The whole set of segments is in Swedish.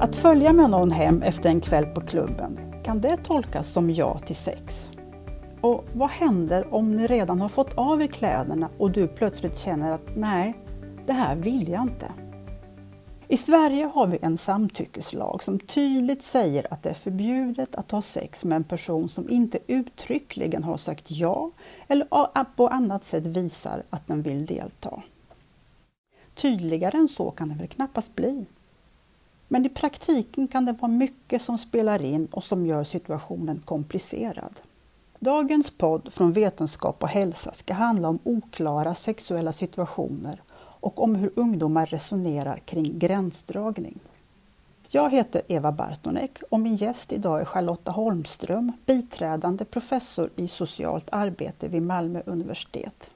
Att följa med någon hem efter en kväll på klubben, kan det tolkas som ja till sex? Och vad händer om ni redan har fått av er kläderna och du plötsligt känner att nej, det här vill jag inte? I Sverige har vi en samtyckeslag som tydligt säger att det är förbjudet att ha sex med en person som inte uttryckligen har sagt ja eller på annat sätt visar att den vill delta. Tydligare än så kan det väl knappast bli. Men i praktiken kan det vara mycket som spelar in och som gör situationen komplicerad. Dagens podd från Vetenskap och hälsa ska handla om oklara sexuella situationer och om hur ungdomar resonerar kring gränsdragning. Jag heter Eva Bartonek och min gäst idag är Charlotta Holmström, biträdande professor i socialt arbete vid Malmö universitet.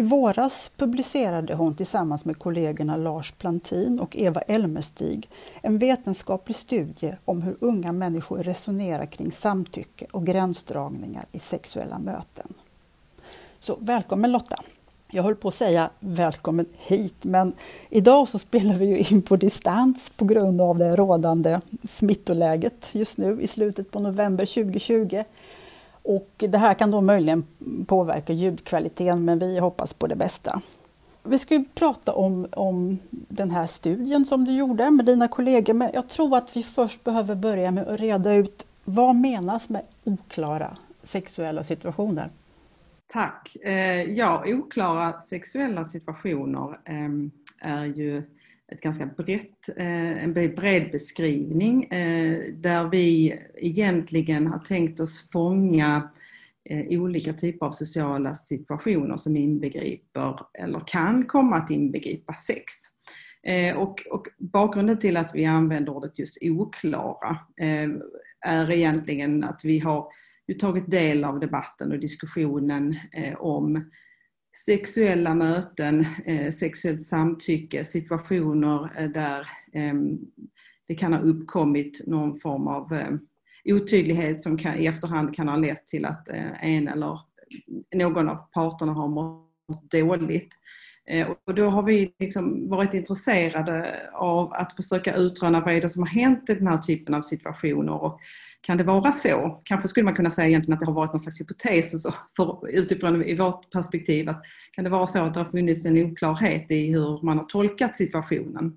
I våras publicerade hon tillsammans med kollegorna Lars Plantin och Eva Elmestig en vetenskaplig studie om hur unga människor resonerar kring samtycke och gränsdragningar i sexuella möten. Så välkommen Lotta! Jag höll på att säga välkommen hit, men idag så spelar vi ju in på distans på grund av det rådande smittoläget just nu i slutet på november 2020. Och det här kan då möjligen påverka ljudkvaliteten, men vi hoppas på det bästa. Vi ska ju prata om, om den här studien som du gjorde med dina kollegor, men jag tror att vi först behöver börja med att reda ut vad menas med oklara sexuella situationer? Tack. Eh, ja, oklara sexuella situationer ehm, är ju ett ganska brett, eh, en bred beskrivning eh, där vi egentligen har tänkt oss fånga eh, olika typer av sociala situationer som inbegriper eller kan komma att inbegripa sex. Och, och bakgrunden till att vi använder ordet just oklara är egentligen att vi har tagit del av debatten och diskussionen om sexuella möten, eh, sexuellt samtycke, situationer eh, där eh, det kan ha uppkommit någon form av otydlighet som kan, i efterhand kan ha lett till att en eller någon av parterna har mått dåligt. Och då har vi liksom varit intresserade av att försöka utröna vad är det som har hänt i den här typen av situationer och kan det vara så? Kanske skulle man kunna säga egentligen att det har varit någon slags hypotes så, för, utifrån i vårt perspektiv. Att, kan det vara så att det har funnits en oklarhet i hur man har tolkat situationen?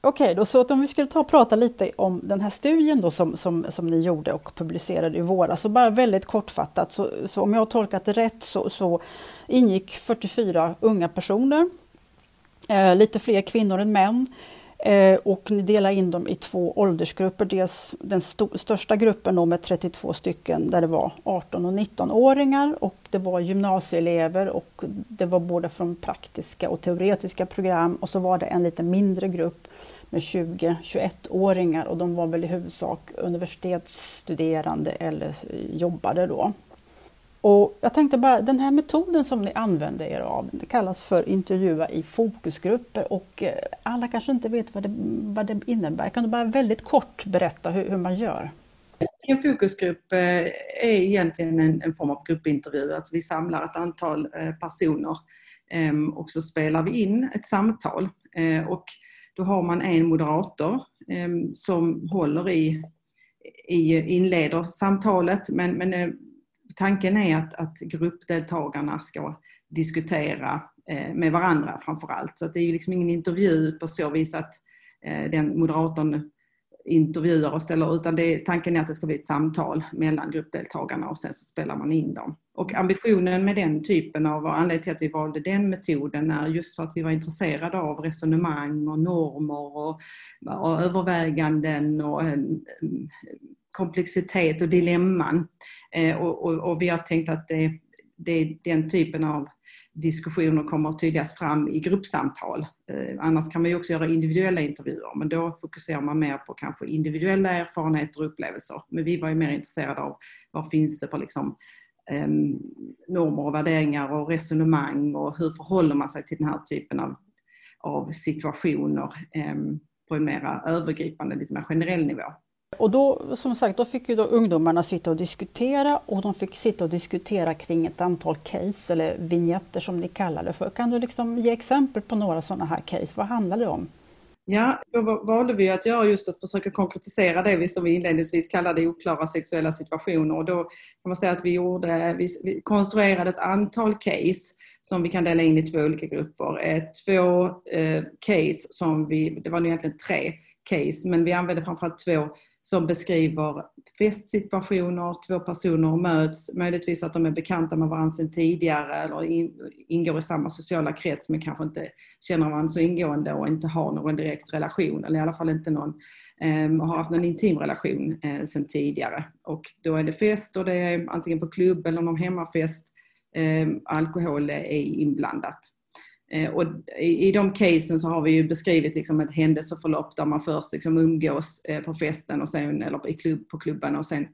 Okej, då, så att om vi skulle ta och prata lite om den här studien då som, som, som ni gjorde och publicerade i våras. Så bara väldigt kortfattat, så, så om jag har tolkat det rätt så, så ingick 44 unga personer, eh, lite fler kvinnor än män. Eh, och ni delar in dem i två åldersgrupper. Dels den st största gruppen med 32 stycken där det var 18 och 19-åringar och det var gymnasieelever och det var både från praktiska och teoretiska program och så var det en lite mindre grupp med 20-21-åringar och de var väl i huvudsak universitetsstuderande eller eh, jobbade då. Och jag tänkte bara, den här metoden som ni använder er av, det kallas för intervjua i fokusgrupper och eh, alla kanske inte vet vad det, vad det innebär. Kan du bara väldigt kort berätta hur, hur man gör? En fokusgrupp eh, är egentligen en, en, form av gruppintervju, alltså vi samlar ett antal eh, personer ehm, och så spelar vi in ett samtal. Och då har man en moderator ehm, som håller i, i inleder samtalet men, men tanken är att, att gruppdeltagarna ska diskutera eh, med varandra framför allt. Så det är ju liksom ingen intervju på så vis att eh, den moderatorn intervjuar och ställer, utan det, tanken är att det ska bli ett samtal mellan gruppdeltagarna och sen så spelar man in dem. Och ambitionen med den typen av, och anledningen till att vi valde den metoden är just för att vi var intresserade av resonemang och normer och, och överväganden och eh, komplexitet och dilemman. Eh, och, och, och, vi har tänkt att det, det, den typen av diskussioner kommer tydligast fram i gruppsamtal. Eh, annars kan man ju också göra individuella intervjuer men då fokuserar man mer på kanske individuella erfarenheter och upplevelser. Men vi var ju mer intresserade av vad finns det för liksom, eh, normer och värderingar och resonemang och hur förhåller man sig till den här typen av, av situationer eh, på en mer övergripande, lite mer generell nivå. Och då, som sagt, då fick ju då ungdomarna sitta och diskutera och de fick sitta och diskutera kring ett antal case eller vignetter som ni kallar det för. Kan du liksom ge exempel på några sådana här case? Vad handlar det om? Ja, då valde vi att göra just att försöka konkretisera det som vi inledningsvis kallade oklara sexuella situationer. Och då kan man säga att vi, gjorde, vi konstruerade ett antal case som vi kan dela in i två olika grupper. Eh, två eh, case som vi, det var egentligen tre case, men vi använde framförallt två som beskriver festsituationer, två personer möts, möjligtvis att de är bekanta med varandra sedan tidigare eller ingår i samma sociala krets men kanske inte känner varandra så ingående och inte har någon direkt relation eller i alla fall inte någon eh, har haft någon intim relation eh, sedan tidigare. Och då är det fest och det är antingen på klubb eller någon hemmafest. Eh, alkohol är inblandat. Eh, och i, de casen så har vi ju beskrivit liksom ett händelseförlopp där man först liksom umgås eh, på festen och sen, eller i klubb, på klubben och sen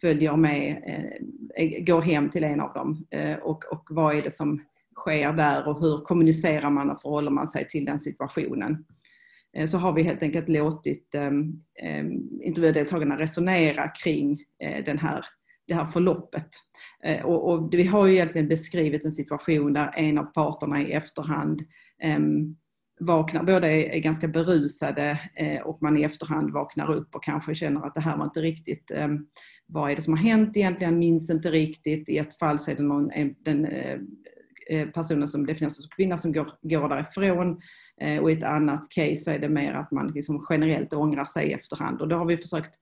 följer med, eh, går hem till en av dem. Och, och vad är det som sker där och hur kommunicerar man och förhåller man sig till den situationen. Så har vi helt enkelt låtit ehm, ehm, intervjudeltagarna resonera kring den här det här förloppet. Eh, och, och, vi har ju egentligen beskrivit en situation där en av parterna i efterhand um, vaknar, båda är, ganska berusade eh, och man i efterhand vaknar upp och kanske känner att det här var inte riktigt, eh, vad är det som har hänt egentligen, minns inte riktigt. I ett fall så är det någon, den eh, eh, personen som definieras som kvinna som går, går därifrån eh, Eh, och i ett annat case så är det mer att man liksom generellt ångrar sig i efterhand och då har vi försökt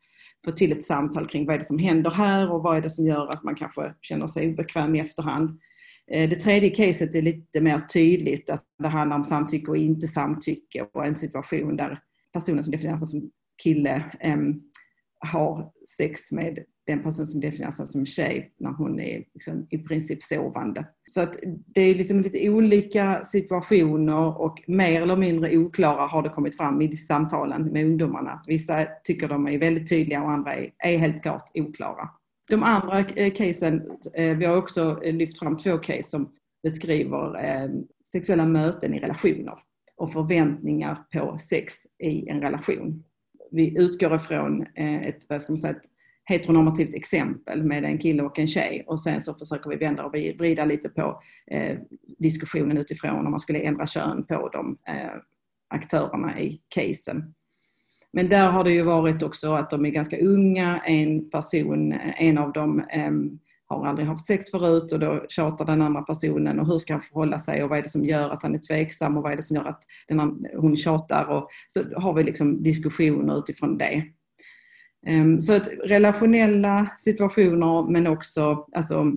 få till ett samtal kring vad är det som händer här och vad är det som gör att man kanske känner sig obekväm i efterhand. Eh, det tredje caset är lite mer tydligt att det handlar om samtycke och inte samtycke och en situation där personen som definieras som kille har sex med den person som definieras som tjej när hon är liksom i princip sovande. Så att det är liksom lite olika situationer och mer eller mindre oklara har det kommit fram i samtalen med ungdomarna. Vissa tycker de är väldigt tydliga och andra är, helt klart oklara. De andra eh, casen, eh, vi har också eh, lyft fram två case som beskriver sexuella möten i relationer och förväntningar på sex i en relation. Vi utgår ifrån eh, ett, vad ska man säga, ett heteronormativt exempel med en kille och en tjej och sen så försöker vi vända och vrida lite på eh, diskussionen utifrån om man skulle ändra kön på de eh, aktörerna i casen. Men där har det ju varit också att de är ganska unga, en person, eh, en av dem eh, har aldrig haft sex förut och då tjatar den andra personen och hur ska han förhålla sig och vad är det som gör att han är tveksam och vad är det som gör att den, hon tjatar och så har vi liksom diskussioner utifrån det. Ehm, så att relationella situationer men också alltså,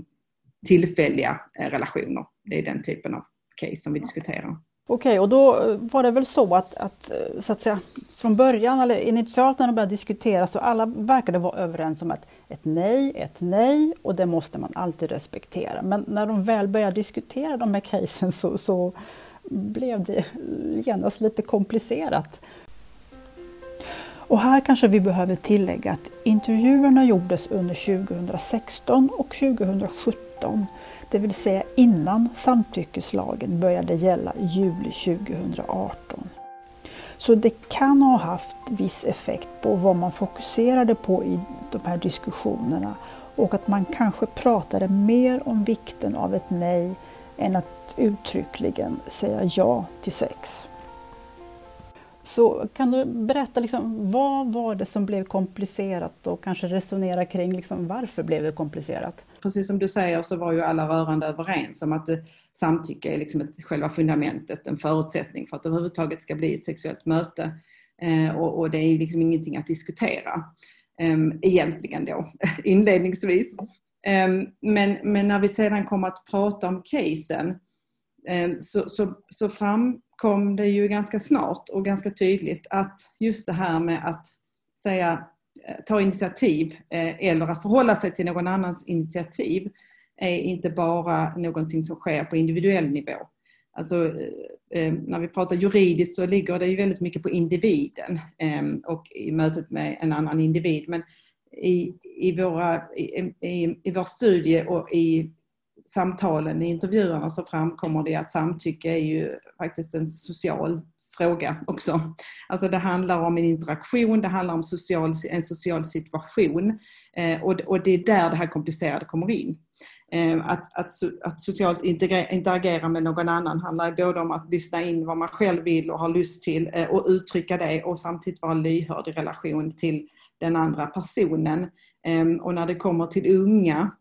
tillfälliga eh, relationer. Det är den typen av case som vi diskuterar. Okej, och då eh, var det väl så att, att, eh, så att säga, från början eller initialt när de började diskutera så alla verkade vara överens om att ett nej är ett nej och det måste man alltid respektera. Men när de väl började diskutera de här casen så, så blev det genast lite komplicerat. Och här kanske vi behöver tillägga att intervjuerna gjordes under 2016 och 2017, det vill säga innan samtyckeslagen började gälla i juli 2018. Så det kan ha haft viss effekt på vad man fokuserade på i de här diskussionerna och att man kanske pratade mer om vikten av ett nej än att uttryckligen säga ja till sex. Så kan du berätta, liksom, vad var det som blev komplicerat och kanske resonera kring liksom, varför blev det komplicerat? Precis som du säger så var ju alla rörande överens om att eh, samtycke är liksom ett, själva fundamentet, en förutsättning för att det överhuvudtaget ska bli ett sexuellt möte. Eh, och, och, det är liksom ingenting att diskutera eh, egentligen då, inledningsvis. Eh, men, men när vi sedan kom att prata om casen Ehm, så, så, så framkom det ju ganska snart och ganska tydligt att just det här med att säga eh, ta initiativ eh, eller att förhålla sig till någon annans initiativ är inte bara någonting som sker på individuell nivå. Alltså, eh, ehm, när vi pratar juridiskt så ligger det ju väldigt mycket på individen ehm, och i mötet med en annan individ. Men i, i, våra, i, i, i vår studie och i samtalen, i intervjuerna så framkommer det att samtycke är ju faktiskt en social fråga också. Alltså det handlar om en interaktion, det handlar om social, en social situation eh, och, och det är där det här komplicerade kommer in. Eh, att, att, att socialt interagera med någon annan handlar både om att lyssna in vad man själv vill och har lust till eh, och uttrycka det och samtidigt vara lyhörd i relation till den andra personen. Ehm, och när det kommer till unga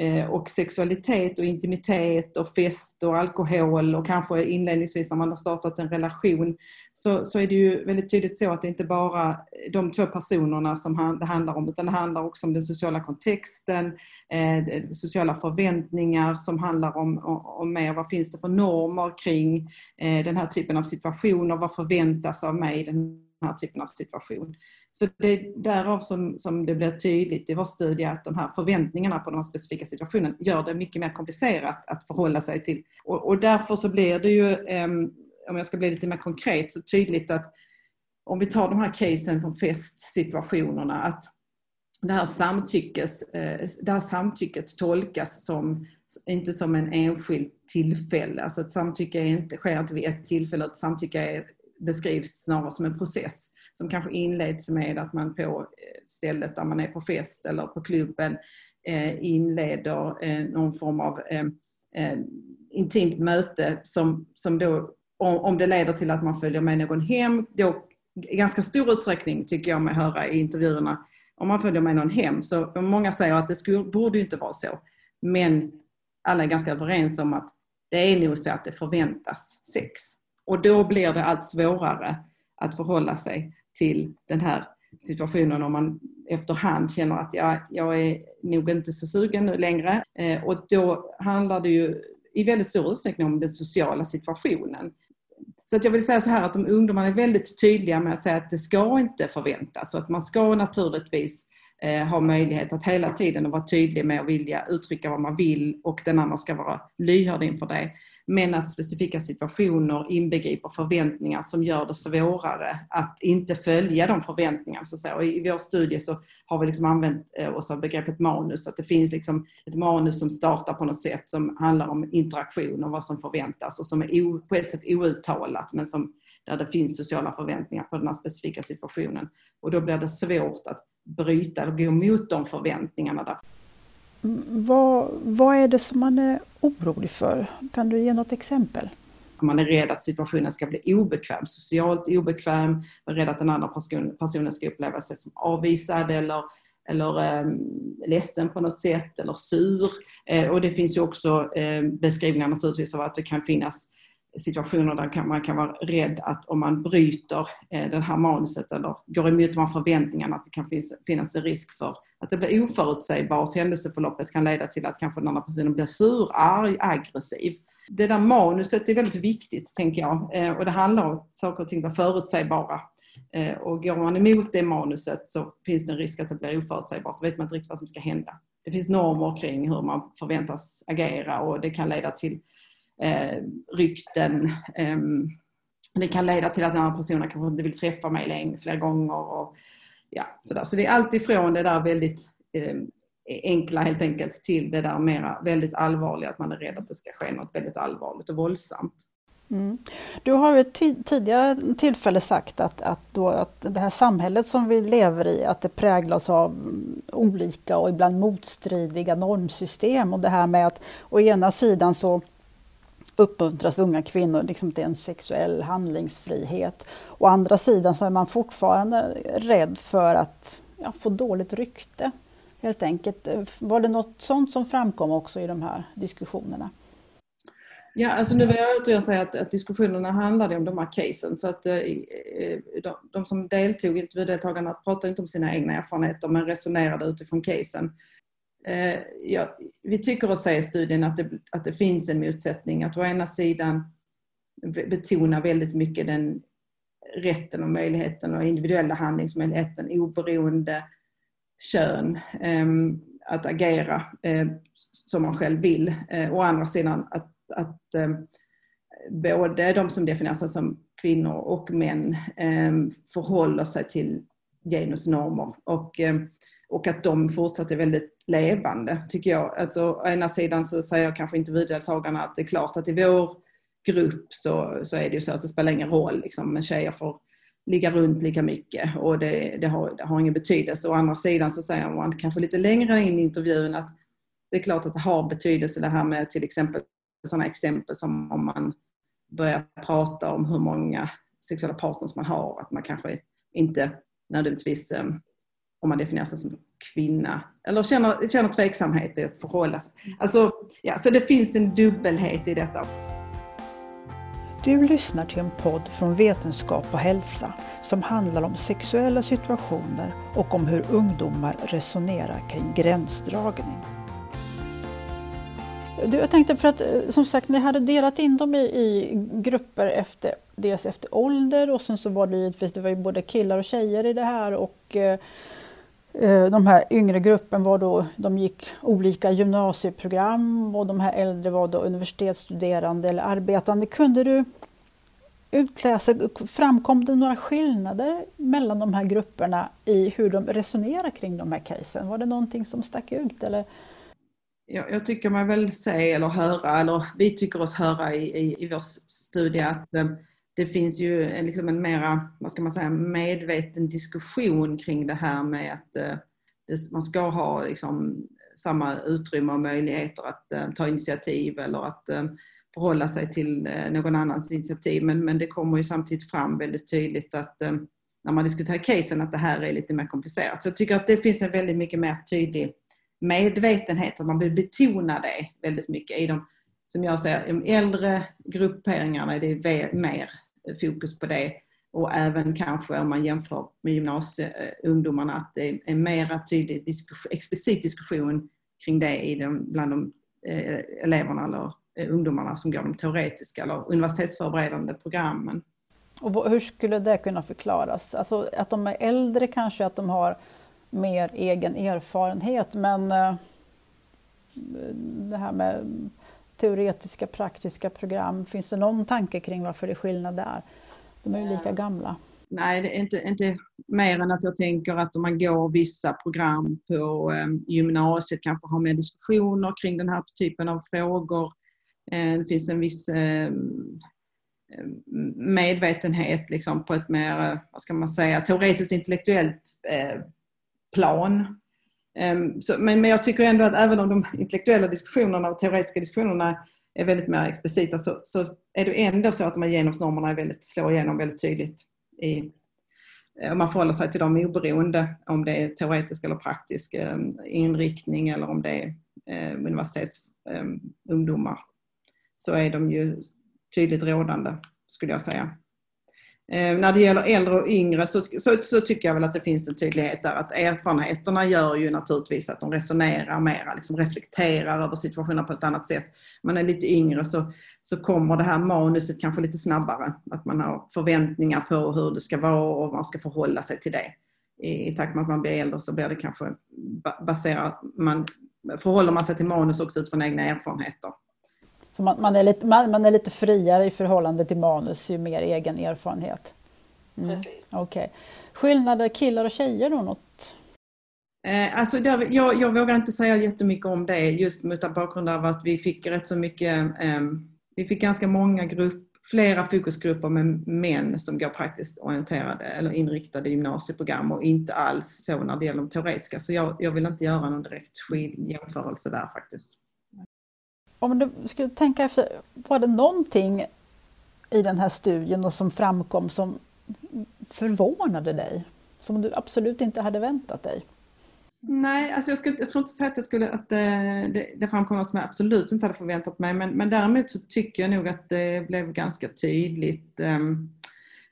Eh, och sexualitet och intimitet och fest och alkohol och kanske inledningsvis när man har startat en relation så, så är det ju väldigt tydligt så att det inte bara är de två personerna som det handlar om utan det handlar också om den sociala kontexten, eh, sociala förväntningar som handlar om, om, om mer vad finns det för normer kring eh, den här typen av situationer, vad förväntas av mig i den här typen av situation. Så det är därav som, som det blir tydligt i vår studie att de här förväntningarna på den specifika situationen gör det mycket mer komplicerat att förhålla sig till. Och, och därför så blir det ju, um, om jag ska bli lite mer konkret, så tydligt att om vi tar de här casen från festsituationerna, att det här, samtyckes, eh, det här samtycket tolkas som, inte som en enskild tillfälle. Alltså ett samtycke är inte, sker inte vid ett tillfälle, ett samtycke är, beskrivs snarare som en process som kanske inleds med att man på eh, stället där man är på fest eller på klubben eh, inleder eh, någon form av intimt möte som, som då, om det leder till att man följer med någon hem, då i ganska stor utsträckning tycker jag mig höra i intervjuerna, om man följer med någon hem, så många säger att det skulle, borde inte vara så. Men alla är ganska överens om att det är nog så att det förväntas sex. Och då blir det allt svårare att förhålla sig till den här situationen om man efterhand känner att ja, jag är nog inte så sugen nu längre. Eh, och då handlar det ju i väldigt stor utsträckning om den sociala situationen. Så att jag vill säga så här att de ungdomarna är väldigt tydliga med att säga att det ska inte förväntas och att man ska naturligtvis eh, ha möjlighet att hela tiden vara tydlig med att vilja uttrycka vad man vill och den andra ska vara lyhörd inför det men att specifika situationer inbegriper förväntningar som gör det svårare att inte följa de förväntningarna. Så så. I vår studie så har vi liksom använt eh, oss av begreppet manus, att det finns liksom ett manus som startar på något sätt som handlar om interaktion och vad som förväntas och som är på ett sätt outtalat men som, där det finns sociala förväntningar på den här specifika situationen. Och då blir det svårt att bryta eller gå emot de förväntningarna. Där. Vad, vad är det som man är orolig för? Kan du ge något exempel? Man är rädd att situationen ska bli obekväm, socialt obekväm, man är rädd att den andra personen ska uppleva sig som avvisad eller, eller eh, ledsen på något sätt eller sur. Eh, och det finns ju också eh, beskrivningar naturligtvis av att det kan finnas situationer där man kan vara rädd att om man bryter eh, det här manuset eller går emot de här förväntningarna att det kan finnas en risk för att det blir oförutsägbart. Händelseförloppet kan leda till att kanske den andra personen blir sur, arg, aggressiv. Det där manuset är väldigt viktigt, tänker jag. Eh, och det handlar om att saker och ting blir förutsägbara. Eh, och går man emot det manuset så finns det en risk att det blir oförutsägbart. Då vet man inte riktigt vad som ska hända. Det finns normer kring hur man förväntas agera och det kan leda till eh, rykten. Eh, det kan leda till att den andra personen kanske inte vill träffa mig längre, fler gånger. Och, ja, sådär. Så det är allt ifrån det där väldigt eh, enkla helt enkelt till det där mera väldigt allvarliga, att man är rädd att det ska ske något väldigt allvarligt och våldsamt. Mm. Du har ju tidigare tillfälle sagt att, att, då, att det här samhället som vi lever i, att det präglas av olika och ibland motstridiga normsystem och det här med att å ena sidan så uppmuntras unga kvinnor liksom till en sexuell handlingsfrihet. Å andra sidan så är man fortfarande rädd för att ja, få dåligt rykte. Helt enkelt. Var det något sånt som framkom också i de här diskussionerna? Ja, alltså nu vill jag återigen säga att, att diskussionerna handlade om de här casen så att eh, eh, de, de, som deltog, intervjudeltagarna, pratade inte om sina egna erfarenheter men resonerade utifrån casen. Eh, ja, vi tycker oss se i studien att det, att det finns en motsättning. Att å ena sidan betona väldigt mycket den rätten och möjligheten och individuella handlingsmöjligheten oberoende kön ehm, att agera eh, som man själv vill. Eh, å andra sidan att, att ehm, både de som definierar sig som kvinnor och män ehm, förhåller sig till genusnormer och, och att de fortsatt är väldigt levande, tycker jag. Alltså, å ena sidan så säger kanske intervjudeltagarna att det är klart att i vår grupp så, så är det ju så att det spelar ingen roll, liksom, men tjejer får ligga runt lika mycket och det, det, har, det har ingen betydelse. Å andra sidan så säger man kanske lite längre in i intervjun att det är klart att det har betydelse det här med till exempel sådana exempel som om man börjar prata om hur många sexuella partners man har, att man kanske inte nödvändigtvis, ehm, om man definierar sig som kvinna, eller känner, känner tveksamhet i att förhålla sig. Alltså, ja, så det finns en dubbelhet i detta. Du lyssnar till en podd från Vetenskap och hälsa som handlar om sexuella situationer och om hur ungdomar resonerar kring gränsdragning. Jag tänkte för att eh, som sagt ni hade delat in dem i, i, grupper efter, dels efter ålder och sen så var det givetvis det var ju både killar och tjejer i det här och eh, Eh, de här yngre gruppen var då, de gick olika gymnasieprogram och de här äldre var då universitetsstuderande eller arbetande. Kunde du utläsa, framkom det några skillnader mellan de här grupperna i hur de resonerar kring de här casen? Var det någonting som stack ut? Eller? Jag, jag tycker man väl se eller höra, eller vi tycker oss höra i, i, i vår studie att eh, det finns ju en, liksom en mera, vad ska man säga, medveten diskussion kring det här med att eh, det, man ska ha liksom samma utrymme och möjligheter att eh, ta initiativ eller att eh, förhålla sig till eh, någon annans initiativ. Men, men det kommer ju samtidigt fram väldigt tydligt att eh, när man diskuterar casen att det här är lite mer komplicerat. Så jag tycker att det finns en väldigt mycket mer tydlig medvetenhet, och man vill betona det väldigt mycket i de, som jag säger, de äldre grupperingarna är det mer fokus på det och även kanske om man jämför med gymnasieungdomarna att det är mera tydlig diskussion, explicit diskussion kring det i de, bland de eh, eleverna eller eh, ungdomarna som går de teoretiska eller universitetsförberedande programmen. Och hur skulle det kunna förklaras? Alltså att de är äldre kanske, att de har mer egen erfarenhet men eh, det här med teoretiska praktiska program, finns det någon tanke kring varför det är skillnad där? De är ju lika gamla. Nej, det är inte, inte mer än att jag tänker att om man går vissa program på eh, gymnasiet kanske har mer diskussioner kring den här typen av frågor Eh, det finns en viss eh, medvetenhet liksom på ett mer, vad ska man säga, teoretiskt intellektuellt eh, plan. Ehm, men jag tycker ändå att även om de intellektuella diskussionerna och teoretiska diskussionerna är väldigt mer explicita så, så är det ändå så att de här genusnormerna är väldigt, slår igenom väldigt tydligt i, eh, om man förhåller sig till dem oberoende om det är teoretisk eller praktisk ehm, inriktning eller om det är ehm, universitetsungdomar ehm, så är de ju tydligt rådande skulle jag säga. Eh, när det gäller äldre och yngre så, så, så, tycker jag väl att det finns en tydlighet där att erfarenheterna gör ju naturligtvis att de resonerar mer, liksom reflekterar över situationen på ett annat sätt. Man är lite yngre så, så kommer det här manuset kanske lite snabbare. Att man har förväntningar på hur det ska vara och man ska förhålla sig till det. I, i takt med att man blir äldre så blir det kanske baserat, man förhåller man sig till manus också utifrån egna erfarenheter. Så man, man, är lite, man, man, är lite friare i förhållande till manus ju mer egen erfarenhet. Mm. Precis. Okay. Skillnader killar och tjejer då? Något? Eh, alltså där, jag, jag vågar inte säga jättemycket om det just mot bakgrund av att vi fick rätt så mycket, eh, vi fick ganska många grupp, flera fokusgrupper med män som går praktiskt orienterade eller inriktade gymnasieprogram och inte alls så när det gäller de teoretiska. Så jag, jag vill inte göra någon direkt jämförelse där faktiskt om du skulle tänka efter, var det någonting i den här studien som framkom som förvånade dig? Som du absolut inte hade väntat dig? Nej, alltså jag, skulle, jag tror inte säga att, jag skulle, att det, det, det framkom något som jag absolut inte hade förväntat mig men, men däremot så tycker jag nog att det blev ganska tydligt um,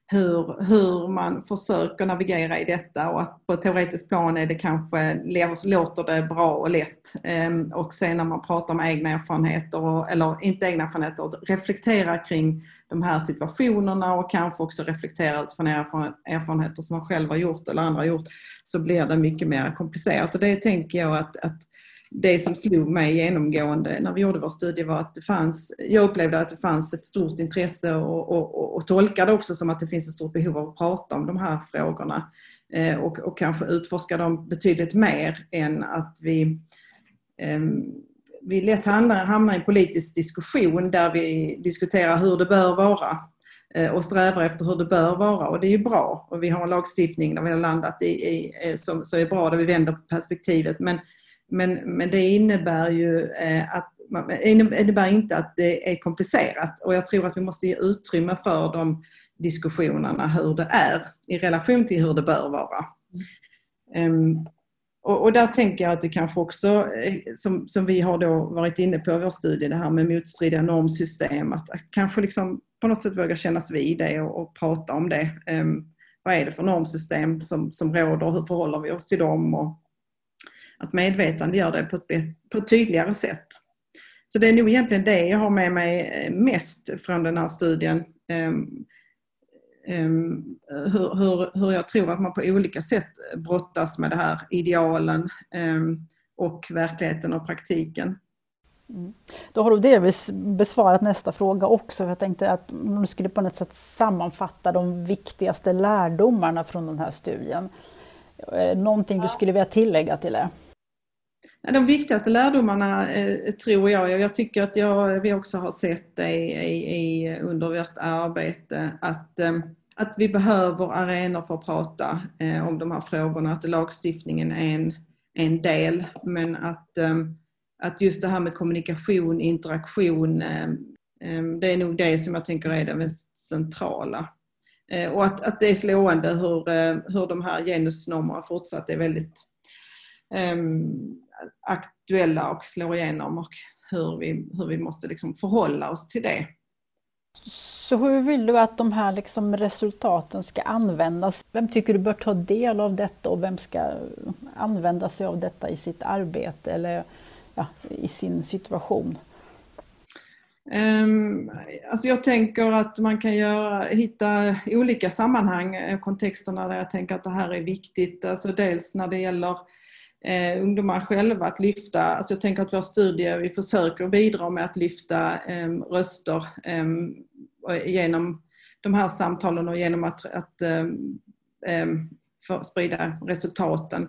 hur, hur man försöker navigera i detta och att på ett teoretiskt plan är det kanske, låter det bra och lätt. Ehm, och sen när man pratar om egna erfarenheter, eller inte egna erfarenheter, reflektera kring de här situationerna och kanske också reflektera utifrån erfarenheter som man själv har gjort eller andra har gjort, så blir det mycket mer komplicerat. Och det tänker jag att, att det som slog mig genomgående när vi gjorde vår studie var att det fanns, jag upplevde att det fanns ett stort intresse och, och, och tolkade också som att det finns ett stort behov av att prata om de här frågorna eh, och, och kanske utforska dem betydligt mer än att vi eh, vi lätt hamnar, hamnar i en politisk diskussion där vi diskuterar hur det bör vara eh, och strävar efter hur det bör vara och det är ju bra. Och vi har en lagstiftning där vi har landat i, i eh, som, som är bra där vi vänder på perspektivet. Men men, men det innebär ju eh, att innebär inte att det är komplicerat och jag tror att vi måste ge utrymme för de diskussionerna hur det är i relation till hur det bör vara. Um, och, och, där tänker jag att det kanske också, eh, som, som vi har då varit inne på i vår studie, det här med motstridiga normsystem, att, att kanske liksom på något sätt våga kännas vid det och, och prata om det. Um, vad är det för normsystem som, som råder? Hur förhåller vi oss till dem? Och att medvetande gör det på ett, på ett tydligare sätt. Så det är nog egentligen det jag har med mig eh, mest från den här studien. Um, um, hur, hur, hur jag tror att man på olika sätt brottas med det här idealen um, och verkligheten och praktiken. Mm. Då har du delvis besvarat nästa fråga också. Jag tänkte att om du skulle på något sätt sammanfatta de viktigaste lärdomarna från den här studien. Någonting du skulle vilja tillägga till det? De viktigaste lärdomarna eh, tror jag, jag tycker att jag, vi också har sett det i, i, under vårt arbete, att, eh, att vi behöver arenor för att prata eh, om de här frågorna, att lagstiftningen är en, en del, men att, att just det här med kommunikation, interaktion, det är nog det som jag tänker är det mest centrala. Och att, att det är slående hur, hur de här genusnormerna fortsatt är väldigt um, aktuella och slår igenom och hur vi, hur vi måste liksom förhålla oss till det. Så hur vill du att de här liksom resultaten ska användas? Vem tycker du bör ta del av detta och vem ska använda sig av detta i sitt arbete eller ja, i sin situation? Um, alltså jag tänker att man kan göra, hitta olika sammanhang, eh, kontexterna där jag tänker att det här är viktigt. Alltså dels när det gäller eh, ungdomar själva att lyfta, alltså jag tänker att vår studie, vi försöker bidra med att lyfta eh, röster eh, genom de här samtalen och genom att, att eh, sprida resultaten.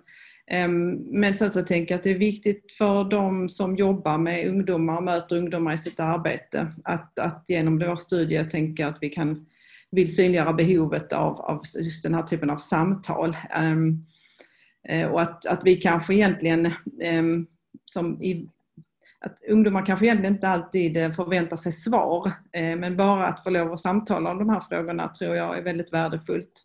Ehm, men sen så tänker jag att det är viktigt för de som jobbar med ungdomar och möter ungdomar i sitt arbete att, att genom vår studie tänka att vi kan vill synliggöra behovet av, av just den här typen av samtal. Um, Eh, och att, att vi kanske egentligen ehm, som i, att ungdomar kanske egentligen inte alltid eh, förväntar sig svar eh, men bara att få lov att samtala om de här frågorna tror jag är väldigt värdefullt.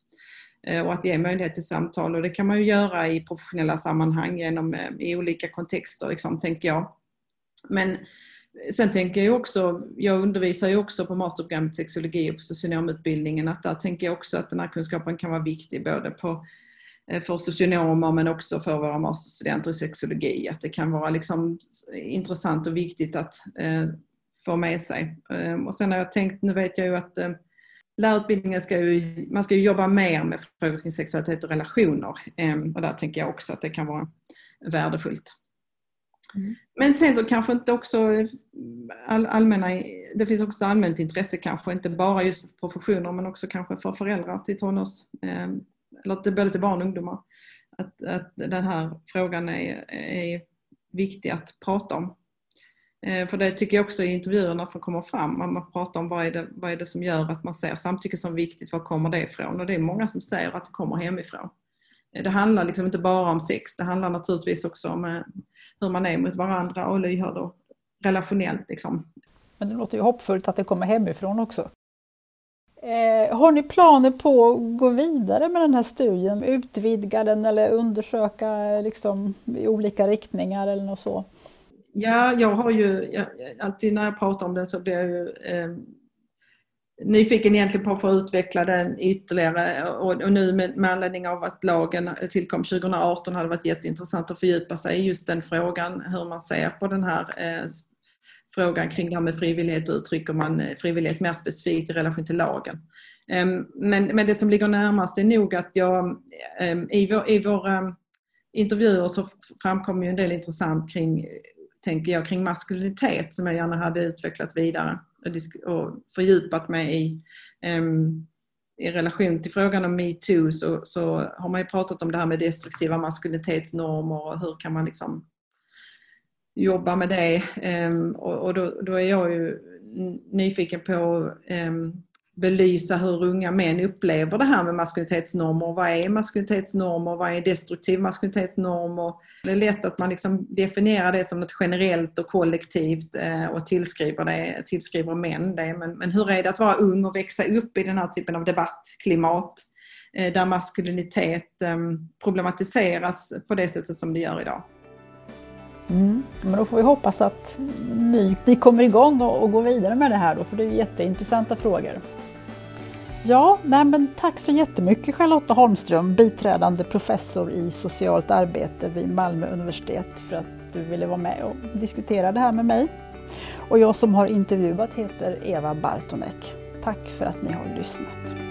Och att ge möjlighet till samtal och det kan man ju göra i professionella sammanhang genom, i olika kontexter liksom, tänker jag. Men sen tänker jag också, jag undervisar ju också på masterprogrammet sexologi och på socionomutbildningen att där tänker jag också att den här kunskapen kan vara viktig både på för socionomer men också för våra masterstudenter i sexologi. Att det kan vara liksom intressant och viktigt att eh, få med sig. Eh, och sen har jag tänkt, nu vet jag ju att eh, lärarutbildningen ska ju, man ska ju jobba mer med frågor kring sexualitet och relationer. Eh, och där tänker jag också att det kan vara värdefullt. Mm. Men sen så kanske inte också all, allmänna, det finns också allmänt intresse kanske, inte bara just för professioner men också kanske för föräldrar till tonårs eh, eller till, både till barn och ungdomar, att, att den här frågan är, är viktig att prata om. Eh, för det tycker jag också i intervjuerna får komma fram, man pratar om vad är, det, vad är det som gör att man ser samtycke som viktigt, var kommer det ifrån? Och det är många som säger att det kommer hemifrån. Eh, det handlar liksom inte bara om sex, det handlar naturligtvis också om eh, hur man är mot varandra och lyhörd och relationellt. Liksom. Men det låter ju hoppfullt att det kommer hemifrån också. Eh, har ni planer på att gå vidare med den här studien? Utvidga den eller undersöka liksom, i olika riktningar eller något så? Ja, jag har ju jag, alltid när jag pratar om den så blir jag ju eh, nyfiken egentligen på att få utveckla den ytterligare och, och nu med, med anledning av att lagen tillkom 2018 hade det varit jätteintressant att fördjupa sig i just den frågan, hur man ser på den här eh, frågan kring det här med frivillighet uttrycker man eh, frivillighet mer specifikt i relation till lagen. Ehm, men, men det som ligger närmast är nog att jag ehm, i, vår, i våra intervjuer så framkommer ju en del intressant kring, tänker jag, kring maskulinitet som jag gärna hade utvecklat vidare och fördjupat mig i. Ehm, I relation till frågan om metoo så, så har man ju pratat om det här med destruktiva maskulinitetsnormer och hur kan man liksom jobba med det. Ehm, och då, är jag ju nyfiken på att ehm, belysa hur unga män upplever det här med maskulinitetsnormer. Vad är maskulinitetsnormer? Vad är destruktiv maskulinitetsnormer? Det är lätt att man liksom definierar det som något generellt och kollektivt eh, och tillskriver, det, tillskriver män det. Men, men hur är det att vara ung och växa upp i den här typen av debattklimat eh, där maskulinitet ehm, problematiseras på det sättet som det gör idag? Mm. Men då får vi hoppas att ni, ni kommer igång och, och går vidare med det här då, för det är jätteintressanta frågor. Ja, nej men tack så jättemycket Charlotta Holmström, biträdande professor i socialt arbete vid Malmö universitet för att du ville vara med och diskutera det här med mig. Och jag som har intervjuat heter Eva Bartonek. Tack för att ni har lyssnat.